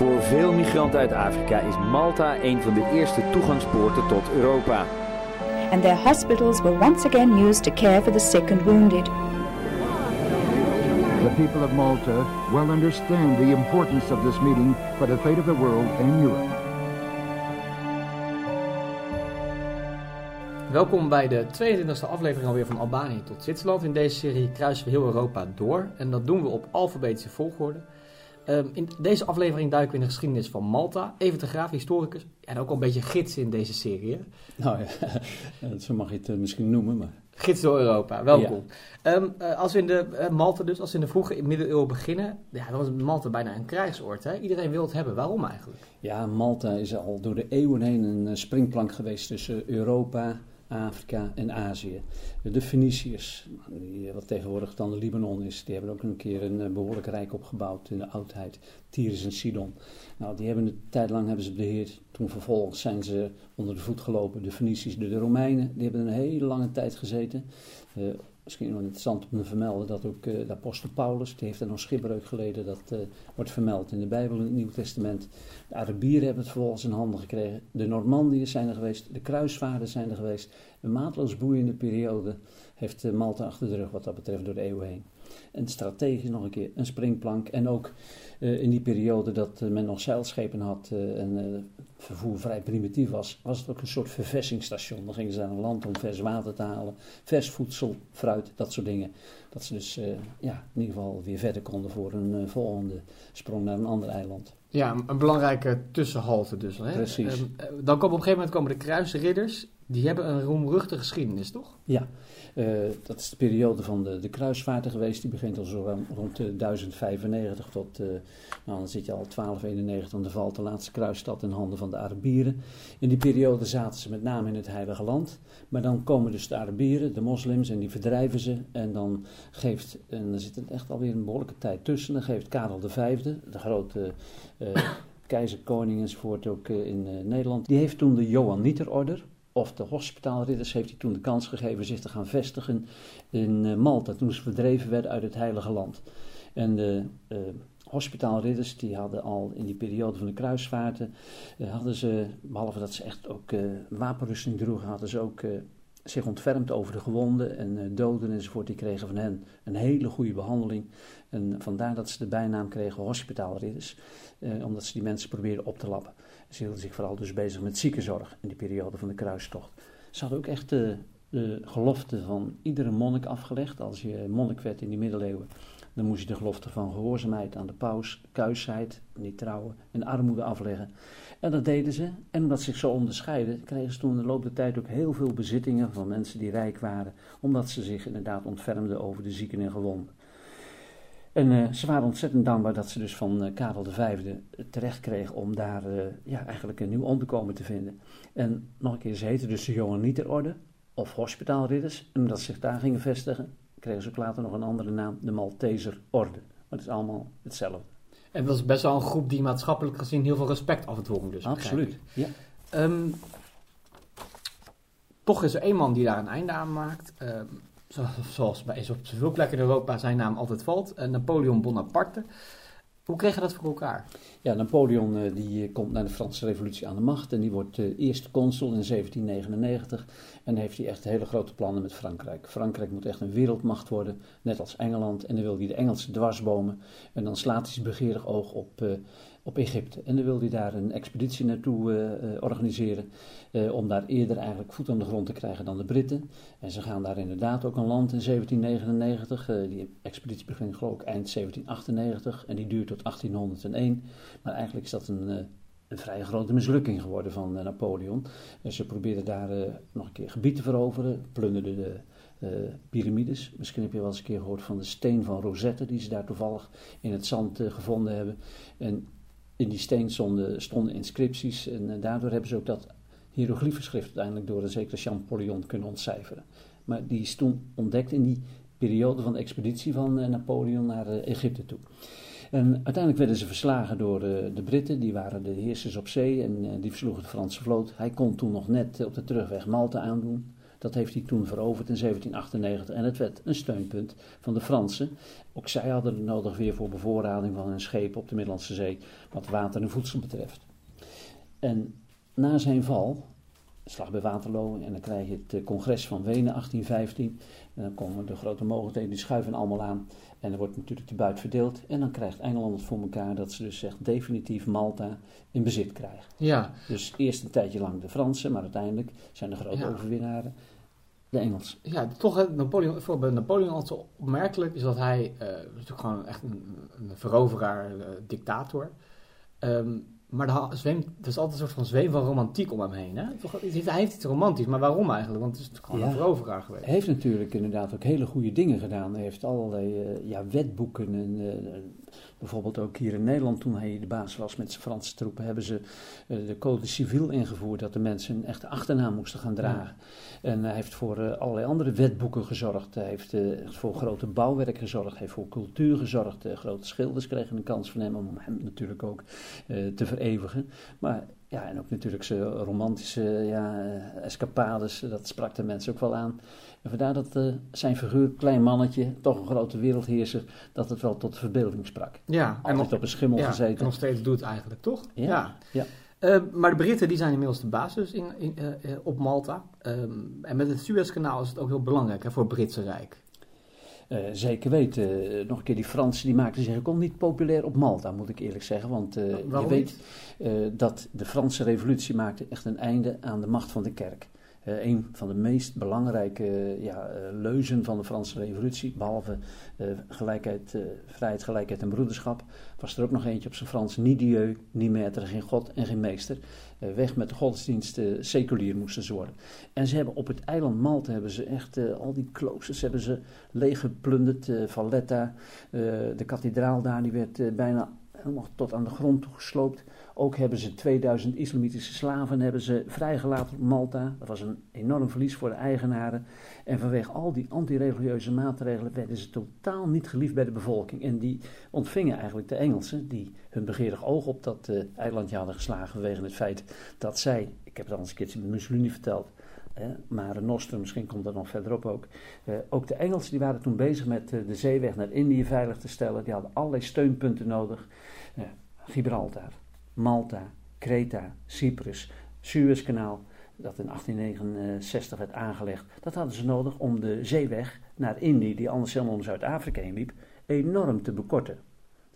Voor veel migranten uit Afrika is Malta een van de eerste toegangspoorten tot Europa. And their hospitals were once again used to care for the sick and wounded. The people of Malta well understand the importance of this meeting for the fate of the world and Europe. Welkom bij de 22e aflevering alweer van Albanië tot Zwitserland. In deze serie kruisen we heel Europa door en dat doen we op alfabetische volgorde. Um, in deze aflevering duiken we in de geschiedenis van Malta. Even de graaf, historicus en ook al een beetje gids in deze serie. Hè? Nou ja, zo mag je het uh, misschien noemen. Maar... Gids door Europa, welkom. Ja. Um, uh, als we in de uh, Malta dus, als we in de vroege middeleeuwen beginnen, ja, dan was Malta bijna een krijgsoord. Hè? Iedereen wil het hebben. Waarom eigenlijk? Ja, Malta is al door de eeuwen heen een springplank geweest tussen Europa, Afrika en Azië. De Feniciërs, die, wat tegenwoordig dan de Libanon is, die hebben ook een keer een behoorlijk rijk opgebouwd in de oudheid. Tyrus en Sidon. Nou, die hebben een tijd lang hebben ze beheerd. Toen vervolgens zijn ze onder de voet gelopen. De Feniciërs, de, Romeinen, die hebben een hele lange tijd gezeten. Uh, misschien wel interessant om te vermelden dat ook uh, de apostel Paulus, die heeft er nog schipbreuk geleden, dat uh, wordt vermeld in de Bijbel in het Nieuwe Testament. De Arabieren hebben het vervolgens in handen gekregen. De Normandiërs zijn er geweest, de kruisvaarders zijn er geweest. Een maatloos boeiende periode heeft uh, Malta achter de rug wat dat betreft door de eeuwen heen. En strategisch nog een keer een springplank. En ook in die periode dat men nog zeilschepen had en vervoer vrij primitief was, was het ook een soort verversingsstation. Dan gingen ze naar een land om vers water te halen, vers voedsel, fruit, dat soort dingen. Dat ze dus ja, in ieder geval weer verder konden voor een volgende sprong naar een ander eiland. Ja, een belangrijke tussenhalte dus. Hè? Precies. dan komen op een gegeven moment komen de kruisridders. Die hebben een roemruchtige geschiedenis, toch? Ja, uh, dat is de periode van de, de kruisvaarten geweest. Die begint al zo rond uh, 1095 tot, uh, nou dan zit je al 1291, dan valt de laatste kruisstad in handen van de Arabieren. In die periode zaten ze met name in het Heilige Land. Maar dan komen dus de Arabieren, de moslims, en die verdrijven ze. En dan geeft, en dan zit het echt alweer een behoorlijke tijd tussen, dan geeft Karel V, de grote keizer, koning enzovoort ook in Nederland, die heeft toen de Johannieterorder of de hospitaalridders heeft hij toen de kans gegeven zich te gaan vestigen in uh, Malta, toen ze verdreven werden uit het Heilige Land. En de uh, hospitaalridders, die hadden al in die periode van de kruisvaarten, uh, hadden ze, behalve dat ze echt ook wapenrusting droegen, hadden ze ook zich ontfermd over de gewonden en doden enzovoort. Die kregen van hen een hele goede behandeling. En vandaar dat ze de bijnaam kregen hospitaalridders, omdat ze die mensen probeerden op te lappen. Ze hielden zich vooral dus bezig met ziekenzorg in die periode van de kruistocht. Ze hadden ook echt de, de gelofte van iedere monnik afgelegd. Als je monnik werd in die middeleeuwen, dan moest je de gelofte van gehoorzaamheid aan de paus, kuisheid, niet trouwen en armoede afleggen. En dat deden ze. En omdat ze zich zo onderscheiden, kregen ze toen in de loop der tijd ook heel veel bezittingen van mensen die rijk waren. Omdat ze zich inderdaad ontfermden over de zieken en gewonden. En uh, ze waren ontzettend dankbaar dat ze dus van uh, Karel V terecht kregen om daar uh, ja, eigenlijk een nieuw onderkomen te vinden. En nog een keer, ze heten dus de Johanniterorde of Hospitaalridders. En omdat ze zich daar gingen vestigen, kregen ze ook later nog een andere naam, de Malteserorde. Maar het is allemaal hetzelfde. En dat is best wel een groep die maatschappelijk gezien heel veel respect afdwong. Dus, Absoluut, ja. Um, toch is er één man die daar een einde aan maakt. Um, zoals bij op zoveel plekken in Europa zijn naam altijd valt, Napoleon Bonaparte. Hoe kreeg je dat voor elkaar? Ja, Napoleon uh, die komt na de Franse Revolutie aan de macht en die wordt eerste consul in 1799 en heeft hij echt hele grote plannen met Frankrijk. Frankrijk moet echt een wereldmacht worden, net als Engeland, en dan wil hij de Engelsen dwarsbomen en dan slaat hij zijn begeerig oog op, op Egypte. En dan wil hij daar een expeditie naartoe uh, organiseren, uh, om daar eerder eigenlijk voet aan de grond te krijgen dan de Britten. En ze gaan daar inderdaad ook een land in 1799. Uh, die expeditie begint geloof ik eind 1798 en die duurt tot 1801. Maar eigenlijk is dat een, een vrij grote mislukking geworden van Napoleon. En ze probeerden daar nog een keer gebied te veroveren, plunderden de piramides. Misschien heb je wel eens een keer gehoord van de steen van Rosette, die ze daar toevallig in het zand gevonden hebben. En in die steen stonden, inscripties en uh, daardoor hebben ze ook dat hieroglyphenschrift uiteindelijk door een zekere Champollion kunnen ontcijferen. Maar die is toen ontdekt in die periode van de expeditie van Napoleon naar Egypte toe. En uiteindelijk werden ze verslagen door de Britten, die waren de heersers op zee en die versloegen de Franse vloot. Hij kon toen nog net op de terugweg Malta aandoen. Dat heeft hij toen veroverd in 1798 en het werd een steunpunt van de Fransen. Ook zij hadden het nodig weer voor bevoorrading van hun schepen op de Middellandse Zee, wat water en voedsel betreft. En na zijn val, slag bij Waterloo, en dan krijg je het eh, congres van Wenen 1815. En dan komen de grote mogelijkheden, die schuiven allemaal aan. En er wordt natuurlijk de buit verdeeld. En dan krijgt Engeland het voor elkaar dat ze dus zegt definitief Malta in bezit krijgen. Ja, Dus eerst een tijdje lang de Fransen, maar uiteindelijk zijn de grote Ja. overwinaren de Engelsen. ja toch Napoleon, voor bij Napoleon altijd zo opmerkelijk is dat hij, eh, natuurlijk gewoon echt een, een veroveraar, eh, dictator. Ehm, maar er, zweemt, er is altijd een soort van zweem van romantiek om hem heen. Hè? Toch, hij heeft- iets romantisch, maar waarom eigenlijk? Want het is natuurlijk gewoon Ja. een veroveraar geweest. Hij heeft natuurlijk inderdaad ook hele goede dingen gedaan. Hij heeft allerlei eh, ja, wetboeken. En, bijvoorbeeld ook hier in Nederland, toen hij de baas was met zijn Franse troepen, hebben ze eh, de code civiel ingevoerd dat de mensen een echte achternaam moesten gaan dragen. En hij heeft voor eh, allerlei andere wetboeken gezorgd. Hij heeft eh, voor grote bouwwerk gezorgd. Hij heeft voor cultuur gezorgd. Grote schilders kregen een kans van hem om hem natuurlijk ook te vereeuwigen. Maar ja, en ook natuurlijk zijn romantische ja, escapades, dat sprak de mensen ook wel aan. En vandaar dat eh, zijn figuur, klein mannetje, toch een grote wereldheerser, dat het wel tot verbeelding sprak. Ja, en Altijd nog, op een schimmel ja, en gezeten. nog steeds doet eigenlijk, toch? Ja, ja. Eh, maar de Britten die zijn inmiddels de basis in, in, eh, op Malta. Ehm, en met het Suezkanaal is het ook heel belangrijk hè, voor het Britse Rijk. Zeker weten. Nog een keer, die Fransen die maakten zich ook niet populair op Malta, moet ik eerlijk zeggen. Want eh, je weet dat de Franse revolutie maakte echt een einde aan de macht van de kerk. Eh, een van de meest belangrijke eh, ja, eh, leuzen van de Franse revolutie, behalve eh, gelijkheid, vrijheid, gelijkheid en broederschap, was er ook nog eentje op zijn Frans, ni Dieu, ni maître, geen God en geen meester. Weg met de godsdiensten, seculier moesten ze worden. En ze hebben op het eiland Malta hebben ze echt al die kloosters hebben ze leeggeplunderd. Valletta, de kathedraal daar, die werd bijna helemaal tot aan de grond toe gesloopt. Ook hebben ze 2000 islamitische slaven hebben ze vrijgelaten op Malta. Dat was een enorm verlies voor de eigenaren. En vanwege al die antireligieuze maatregelen werden ze totaal niet geliefd bij de bevolking. En die ontvingen eigenlijk de Engelsen, die hun begeerig oog op dat eh, eilandje hadden geslagen vanwege het feit dat zij, ik heb het al eens een keertje met Mussolini verteld, maar Nostrum, misschien komt dat nog verderop ook. eh, ook de Engelsen die waren toen bezig met eh, de zeeweg naar Indië veilig te stellen. Die hadden allerlei steunpunten nodig. Eh, Gibraltar, Malta, Kreta, Cyprus, Suezkanaal, dat in 1869 werd aangelegd. Dat hadden ze nodig om de zeeweg naar Indië, die anders helemaal om Zuid-Afrika heen liep, enorm te bekorten.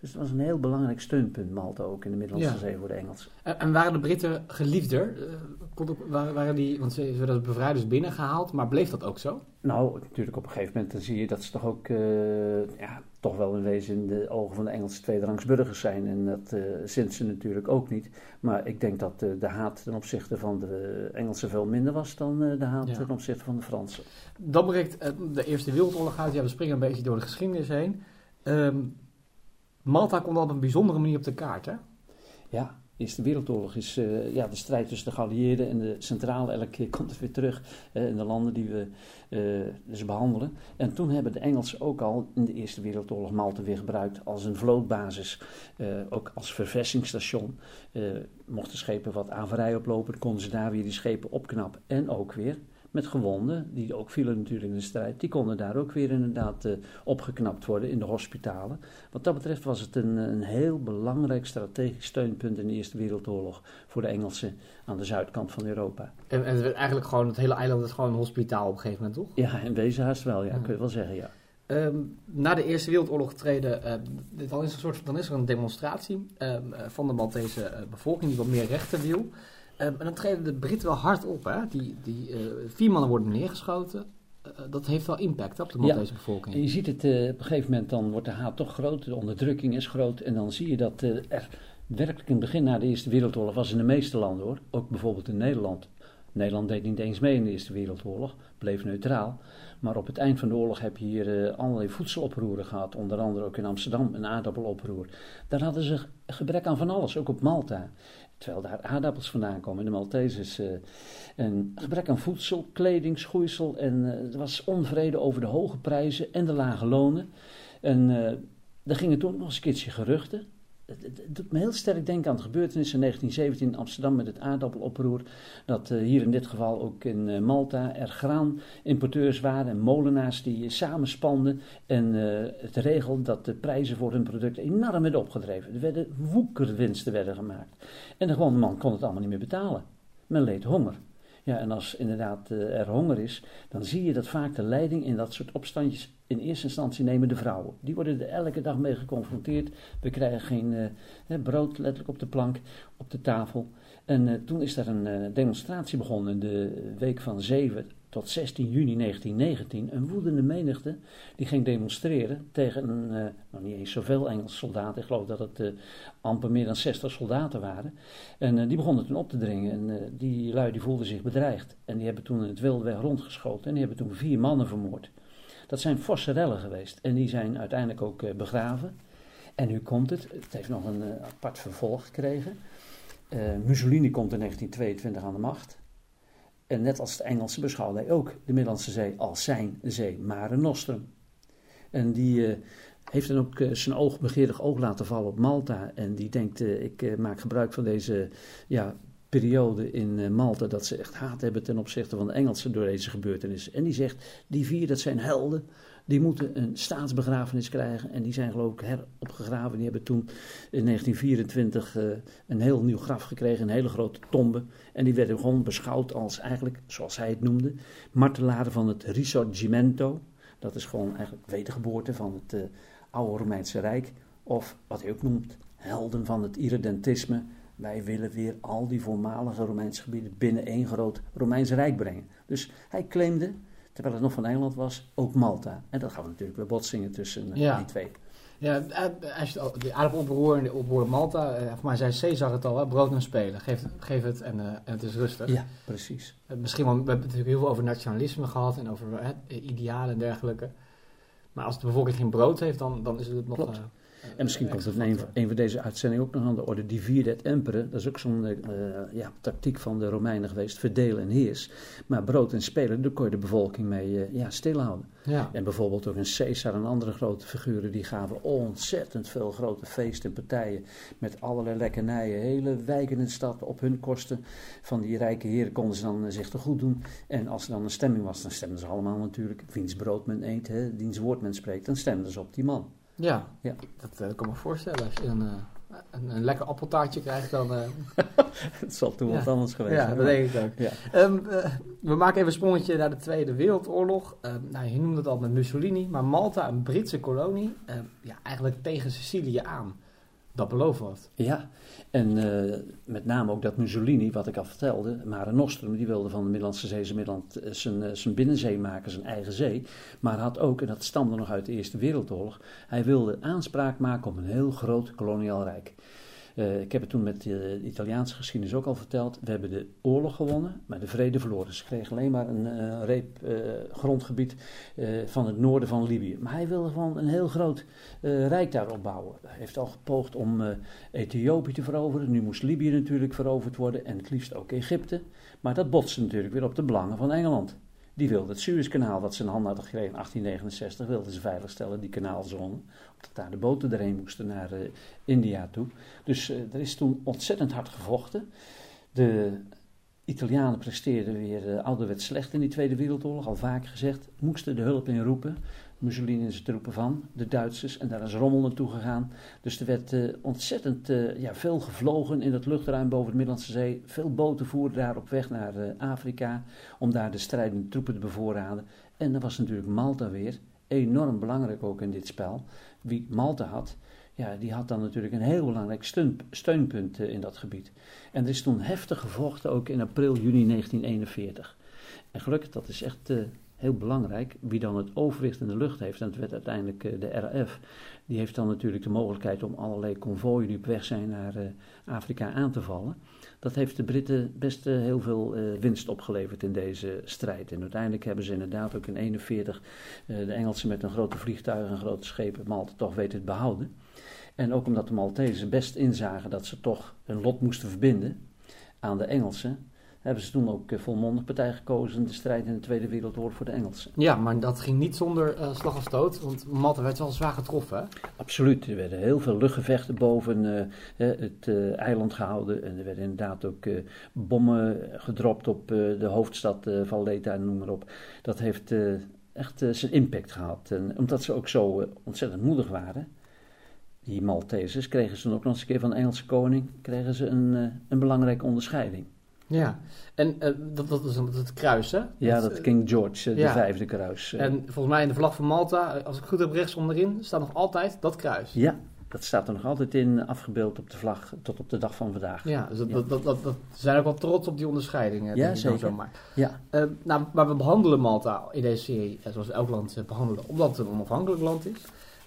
Dus het was een heel belangrijk steunpunt, Malta ook in de Middellandse Ja. Zee voor de Engelsen. En, en waren de Britten geliefder? Eh, kon waren, waren die, want ze ze werden als bevrijders binnengehaald, maar bleef dat ook zo? Nou, natuurlijk op een gegeven moment dan zie je dat ze toch ook eh, ja, toch wel in wezen in de ogen van de Engelse tweederangs burgers zijn. En dat eh zint ze natuurlijk ook niet. Maar ik denk dat de haat ten opzichte van de Engelsen veel minder was dan de haat Ja. ten opzichte van de Fransen. Dan breekt de Eerste Wereldoorlog uit. Ja, we springen een beetje door de geschiedenis heen. Ehm, Malta komt op een bijzondere manier op de kaart, hè? Ja, de Eerste Wereldoorlog is eh, ja, de strijd tussen de geallieerden en de centrale. Elke keer komt het weer terug eh, in de landen die we eh, dus behandelen. En toen hebben de Engelsen ook al in de Eerste Wereldoorlog Malta weer gebruikt als een vlootbasis. ook als verversingsstation. Mochten schepen wat averij oplopen, konden ze daar weer die schepen opknappen. En ook weer met gewonden, die ook vielen natuurlijk in de strijd. Die konden daar ook weer inderdaad eh, opgeknapt worden in de hospitalen. Wat dat betreft was het een, een heel belangrijk strategisch steunpunt in de Eerste Wereldoorlog voor de Engelsen aan de zuidkant van Europa. En, en het werd eigenlijk gewoon, het hele eiland is gewoon een hospitaal op een gegeven moment, toch? Ja, in wezen haast wel, ja, Ja. kun je wel zeggen, ja. Ehm, na de Eerste Wereldoorlog treden, eh, dan, is er een soort, dan is er een demonstratie ehm, eh, van de Maltese eh, bevolking die wat meer rechten wil. Ehm, en dan treden de Britten wel hard op. Hè? Die, die, eh, vier mannen worden neergeschoten. Eh, dat heeft wel impact op de Ja. Maltese bevolking. En je ziet het, eh, op een gegeven moment dan wordt de haat toch groot, de onderdrukking is groot. En dan zie je dat eh, er werkelijk in het begin na de Eerste Wereldoorlog was in de meeste landen hoor. Ook bijvoorbeeld in Nederland. Nederland deed niet eens mee in de Eerste Wereldoorlog, bleef neutraal. Maar op het eind van de oorlog heb je hier eh, allerlei voedseloproeren gehad. Onder andere ook in Amsterdam een aardappeloproer. Daar hadden ze gebrek aan van alles, ook op Malta. Terwijl daar aardappels vandaan komen, de Maltesers. eh een gebrek aan voedsel, kleding, schoeisel. En eh, er was onvrede over de hoge prijzen en de lage lonen. En eh er gingen toen nog eens een keertje geruchten. Het, doet me heel sterk denken aan de gebeurtenissen in 1917 in Amsterdam met het aardappeloproer. Dat uh, hier in dit geval ook in uh, Malta er graanimporteurs waren en molenaars die samenspanden en uh, het regelden dat de prijzen voor hun producten enorm werden opgedreven. Er werden woekerwinsten werden gemaakt. En de gewone man kon het allemaal niet meer betalen. Men leed honger. Ja, en als inderdaad uh, er honger is, dan zie je dat vaak de leiding in dat soort opstandjes in eerste instantie nemen de vrouwen. Die worden er elke dag mee geconfronteerd. We krijgen geen uh, brood letterlijk op de plank, op de tafel. En uh, toen is er een demonstratie begonnen in de week van 7 tot 16 juni 1919. Een woedende menigte die ging demonstreren tegen een, nog niet eens zoveel Engelse soldaten. Ik geloof dat het amper meer dan 60 soldaten waren. En die begonnen toen op te dringen. En die lui die voelden zich bedreigd. En die hebben toen in het wilde weg rondgeschoten. En die hebben toen vier mannen vermoord. Dat zijn forse rellen geweest. En die zijn uiteindelijk ook begraven. En nu komt het. Het heeft nog een apart vervolg gekregen. Mussolini komt in 1922 aan de macht. En net als de Engelsen beschouwde hij ook de Middellandse Zee als zijn zee, Mare Nostrum. En die heeft dan ook zijn oog, begeerig oog laten vallen op Malta. En die denkt, ik maak gebruik van deze ja, periode in Malta dat ze echt haat hebben ten opzichte van de Engelsen door deze gebeurtenissen. En die zegt, die vier dat zijn helden, die moeten een staatsbegrafenis krijgen. En die zijn geloof ik heropgegraven. Die hebben toen in 1924 uh, een heel nieuw graf gekregen, een hele grote tombe. En die werden gewoon beschouwd als eigenlijk, zoals hij het noemde, martelaren van het Risorgimento. Dat is gewoon eigenlijk wedergeboorte van het uh, oude Romeinse Rijk. Of wat hij ook noemt, helden van het irredentisme. Wij willen weer al die voormalige Romeinse gebieden binnen één groot Romeins Rijk brengen. Dus hij claimde, terwijl het nog van Engeland was, ook Malta. En dat gaan we natuurlijk weer botsingen tussen Ja. die twee. Ja, als je het- de aardappeloproer en de oproer Malta, eh, voor mij zei Caesar het al, hè, brood en spelen. Geef, geef het en, eh, en het is rustig. Ja, precies. Eh, Misschien wel, we hebben natuurlijk heel veel over nationalisme gehad en over hè, idealen en dergelijke. Maar als de bevolking geen brood heeft, dan, dan is het nog... Klopt. Eh, En misschien komt het in een, van deze uitzendingen ook nog aan de orde. Divide et impere, dat is ook zo'n eh, ja, tactiek van de Romeinen geweest. Verdeel en heers. Maar brood en spelen, daar kon je de bevolking mee eh, ja, stilhouden. Ja. En bijvoorbeeld ook een Caesar en andere grote figuren, die gaven ontzettend veel grote feesten en partijen met allerlei lekkernijen. Hele wijken in de stad op hun kosten. Van die rijke heren konden ze dan eh, zich te goed doen. En als er dan een stemming was, dan stemden ze allemaal natuurlijk, wiens brood men eet, hè, diens woord men spreekt, dan stemden ze op die man. Ja, Ja. dat eh, kan me voorstellen. Als je een, eh, een, een lekker appeltaartje krijgt, dan... eh, Het zal toen Ja. wat anders geweest ja, zijn. dat denk ik ook. Ja. Ehm, eh, we maken even een sprongetje naar de Tweede Wereldoorlog. Ehm, nou, je noemde het al met Mussolini, maar Malta, een Britse kolonie, ehm, ja, eigenlijk tegen Sicilië aan. Dat belooft wat. Ja, en eh, met name ook dat Mussolini, wat ik al vertelde, Mare Nostrum, die wilde van de Middellandse Zee zijn, Middelland, eh, zijn, eh, zijn binnenzee maken, zijn eigen zee. Maar had ook, en dat stamde nog uit de Eerste Wereldoorlog, hij wilde aanspraak maken op een heel groot koloniaal rijk. Eh, ik heb het toen met de Italiaanse geschiedenis ook al verteld. We hebben de oorlog gewonnen, maar de vrede verloren. Ze kregen alleen maar een eh, reep eh, grondgebied van het noorden van Libië. Maar hij wilde gewoon een heel groot rijk daar opbouwen. Hij heeft al gepoogd om Ethiopië te veroveren. Nu moest Libië natuurlijk veroverd worden en het liefst ook Egypte. Maar dat botste natuurlijk weer op de belangen van Engeland. Die wilde het Suezkanaal, wat ze in handen hadden gekregen in 1869, wilden ze veiligstellen, die kanaalzone. Omdat daar de boten erheen moesten naar eh, India toe. Dus eh, er is toen ontzettend hard gevochten. De Italianen presteerden weer uh, ouderwets slecht in die Tweede Wereldoorlog, al vaak gezegd. Moesten de hulp inroepen. Mussolini en zijn troepen van, de Duitsers, en daar is rommel naartoe gegaan. Dus er werd eh, ontzettend eh, ja, veel gevlogen in het luchtruim boven de Middellandse Zee. Veel boten voeren daar op weg naar eh, Afrika om daar de strijdende troepen te bevoorraden. En dan was natuurlijk Malta weer enorm belangrijk ook in dit spel. Wie Malta had, ja, die had dan natuurlijk een heel belangrijk steun, steunpunt in dat gebied. En er is toen heftig gevochten, ook in april, juni 1941. En gelukkig, dat is echt heel belangrijk, wie dan het overwicht in de lucht heeft, en het werd uiteindelijk eh, de RAF, die heeft dan natuurlijk de mogelijkheid om allerlei konvooien die op weg zijn naar eh, Afrika aan te vallen. Dat heeft de Britten best eh, heel veel winst opgeleverd in deze strijd. En uiteindelijk hebben ze inderdaad ook in 1941 de Engelsen met een grote vliegtuig en grote schepen Malta toch weten te behouden. En ook omdat de Maltezen best inzagen dat ze toch hun lot moesten verbinden aan de Engelsen, hebben ze toen ook volmondig partij gekozen in de strijd in de Tweede Wereldoorlog voor de Engelsen. Ja, maar dat ging niet zonder slag of stoot, want Malta werd wel zwaar getroffen. Hè? Absoluut, er werden heel veel luchtgevechten boven het eiland gehouden en er werden inderdaad ook bommen gedropt op de hoofdstad Valletta en noem maar op. Dat heeft echt zijn impact gehad. En omdat ze ook zo ontzettend moedig waren, die Maltesers, kregen ze ook nog eens een keer van de Engelse koning kregen ze een, uh, een belangrijke onderscheiding. Ja, en uh, dat, dat is het kruis, hè? Ja, dat, King George, uh, de vijfde kruis. En volgens mij in de vlag van Malta, als ik goed heb rechts onderin, staat nog altijd dat kruis. Ja, dat staat er nog altijd in, afgebeeld op de vlag tot op de dag van vandaag. Ja, dus dat, dat, dat, dat, dat zijn ook wel trots op die onderscheidingen. Ja, zeker. maar. Ja. Uh, nou, maar we behandelen Malta in deze serie, zoals elk land behandelen, omdat het een onafhankelijk land is.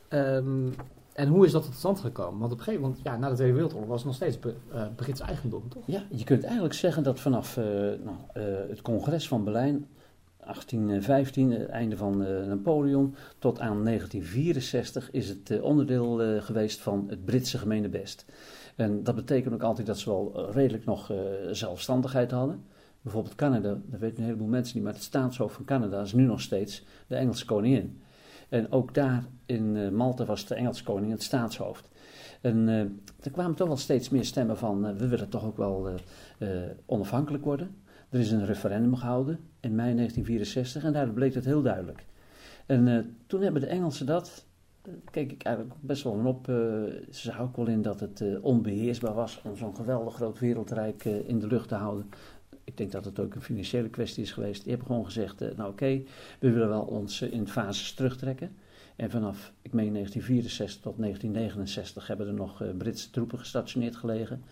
Um, en hoe is dat tot stand gekomen? Want op een gegeven moment, ja, na de Tweede Wereldoorlog was het nog steeds uh, Brits eigendom, toch? Ja, je kunt eigenlijk zeggen dat vanaf uh, nou, uh, het congres van Berlijn, 1815, het einde van Napoleon, tot aan 1964 is het onderdeel geweest van het Britse gemeenebest. En dat betekent ook altijd dat ze wel redelijk nog zelfstandigheid hadden. Bijvoorbeeld Canada, dat weten een heleboel mensen niet, maar het staatshoofd van Canada is nu nog steeds de Engelse koningin. En ook daar in uh, Malta was de Engelse koning het staatshoofd. En uh, er kwamen toch wel steeds meer stemmen van, uh, we willen toch ook wel onafhankelijk worden. Er is een referendum gehouden in mei 1964 en daar bleek het heel duidelijk. En toen hebben de Engelsen dat, keek ik eigenlijk best wel op, ze zagen ook wel in dat het onbeheersbaar was om zo'n geweldig groot wereldrijk in de lucht te houden ik denk dat het ook een financiële kwestie is geweest. Die hebben gewoon gezegd, uh, nou oké, we willen wel ons uh, in fases terugtrekken. En vanaf, ik meen 1964 tot 1969 hebben er nog uh, Britse troepen gestationeerd gelegen.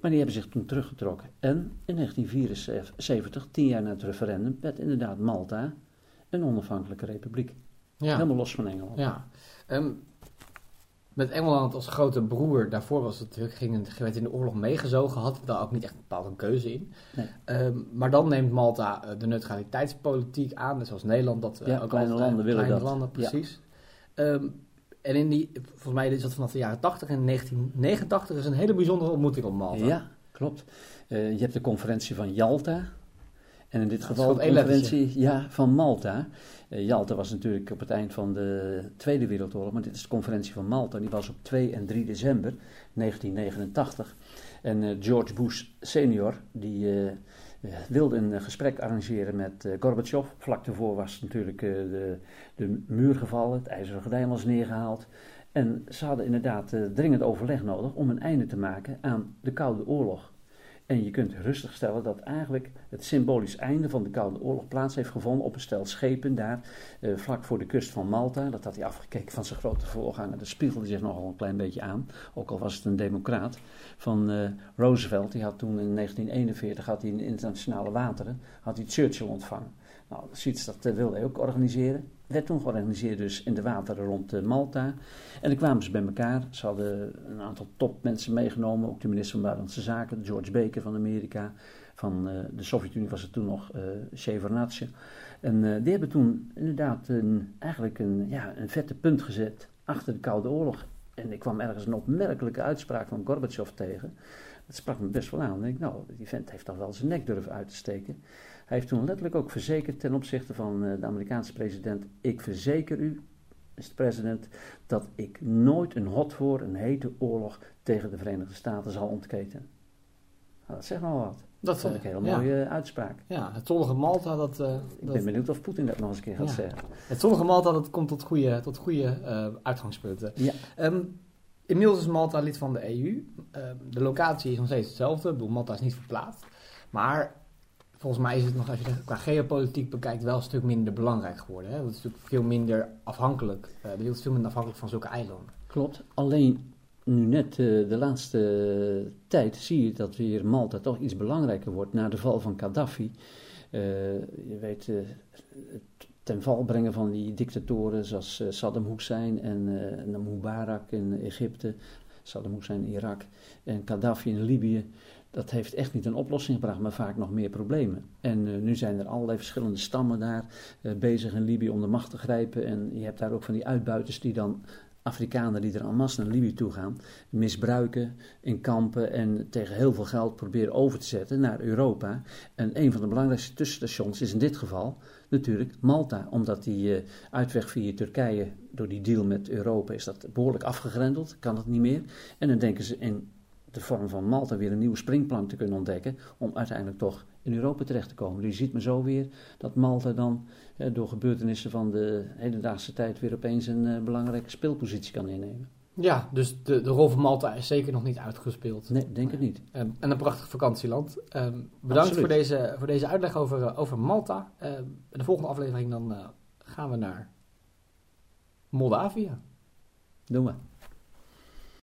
Maar die hebben zich toen teruggetrokken. En in 1974, tien jaar na het referendum, werd inderdaad Malta een onafhankelijke republiek. Ja. Helemaal los van Engeland. Ja. Um, met Engeland als grote broer, daarvoor was het natuurlijk, ging, werd in de oorlog meegezogen, had daar ook niet echt bepaald een keuze in. Nee. Um, maar dan neemt Malta uh, de neutraliteitspolitiek aan, net zoals Nederland, dat ja, ook kleine al, landen willen kleine dat. landen, precies. Ja. Um, en in die, volgens mij is dat vanaf de jaren 80 en 1989 is een hele bijzondere ontmoeting op Malta. Ja, klopt. Uh, je hebt de conferentie van Jalta. En in dit geval de conferentie ja, van Malta. Uh, Jalta was natuurlijk op het eind van de Tweede Wereldoorlog, maar dit is de conferentie van Malta. Die was op 2 en 3 december 1989. En uh, George Bush senior, die uh, wilde een gesprek arrangeren met Gorbachev. Vlak daarvoor was natuurlijk de, de muur gevallen, het ijzeren gordijn was neergehaald. En ze hadden inderdaad dringend overleg nodig om een einde te maken aan de Koude Oorlog. En je kunt rustig stellen dat eigenlijk het symbolisch einde van de Koude Oorlog plaats heeft gevonden op een stel schepen daar uh, vlak voor de kust van Malta. Dat had hij afgekeken van zijn grote voorganger. Dat spiegelde zich nogal een klein beetje aan, ook al was het een democraat. Van uh, Roosevelt, die had toen in 1941 had hij in internationale wateren had hij Churchill ontvangen. Nou, zoiets dat uh, wilde hij ook organiseren. Werd toen georganiseerd dus in de wateren rond uh, Malta. En dan kwamen ze bij elkaar. Ze hadden een aantal topmensen meegenomen. Ook de minister van Buitenlandse Zaken, George Baker van Amerika. Van uh, de Sovjet-Unie was het toen nog uh. En die hebben toen inderdaad een, eigenlijk een, ja, een vette punt gezet achter de Koude Oorlog. En ik kwam ergens een opmerkelijke uitspraak van Gorbachev tegen. Dat sprak me best wel aan. Ik denk, nou, die vent heeft toch wel zijn nek durven uit te steken. Hij heeft toen letterlijk ook verzekerd ten opzichte van de Amerikaanse president: Ik verzeker u, Mr. President, dat ik nooit een hot voor, een hete oorlog tegen de Verenigde Staten zal ontketen. Nou, dat zegt nog wat. Dat vond ik een hele mooie ja. uitspraak. Ja, het zonnige Malta, dat... Uh, ik ben benieuwd of Poetin dat nog eens een keer gaat ja. zeggen. Het zonnige Malta, dat komt tot goede, tot goede uh, uitgangspunten. Ja. Um, inmiddels is Malta lid van de EU. Um, de locatie is nog steeds hetzelfde. Ik bedoel, Malta is niet verplaatst. Maar volgens mij is het nog, als je het qua geopolitiek bekijkt, wel een stuk minder belangrijk geworden. Het is natuurlijk veel minder afhankelijk. Uh, is veel minder afhankelijk van zulke eilanden. Klopt. Alleen nu net uh, de laatste tijd zie je dat weer Malta toch iets belangrijker wordt na de val van Gaddafi. Uh, je weet, het ten val brengen van die dictatoren zoals Saddam Hussein en Mubarak in Egypte, Saddam Hussein in Irak en Gaddafi in Libië dat heeft echt niet een oplossing gebracht, maar vaak nog meer problemen. En uh, nu zijn er allerlei verschillende stammen daar uh, bezig in Libië om de macht te grijpen. En je hebt daar ook van die uitbuiters die dan Afrikanen die er en masse naar Libië toe gaan, misbruiken in kampen en tegen heel veel geld proberen over te zetten naar Europa. En een van de belangrijkste tussenstations is in dit geval natuurlijk Malta, omdat die uh, uitweg via Turkije door die deal met Europa is dat behoorlijk afgegrendeld, kan dat niet meer. En dan denken ze in de vorm van Malta weer een nieuwe springplank te kunnen ontdekken om uiteindelijk toch in Europa terecht te komen. Dus je ziet me zo weer dat Malta dan eh, door gebeurtenissen van de hedendaagse tijd weer opeens een eh, belangrijke speelpositie kan innemen. Ja, dus de, de rol van Malta is zeker nog niet uitgespeeld. Nee, denk het niet. Um, en een prachtig vakantieland. Um, bedankt voor deze, voor deze uitleg over, uh, over Malta. Uh, in de volgende aflevering dan uh, gaan we naar Moldavië. Doen we.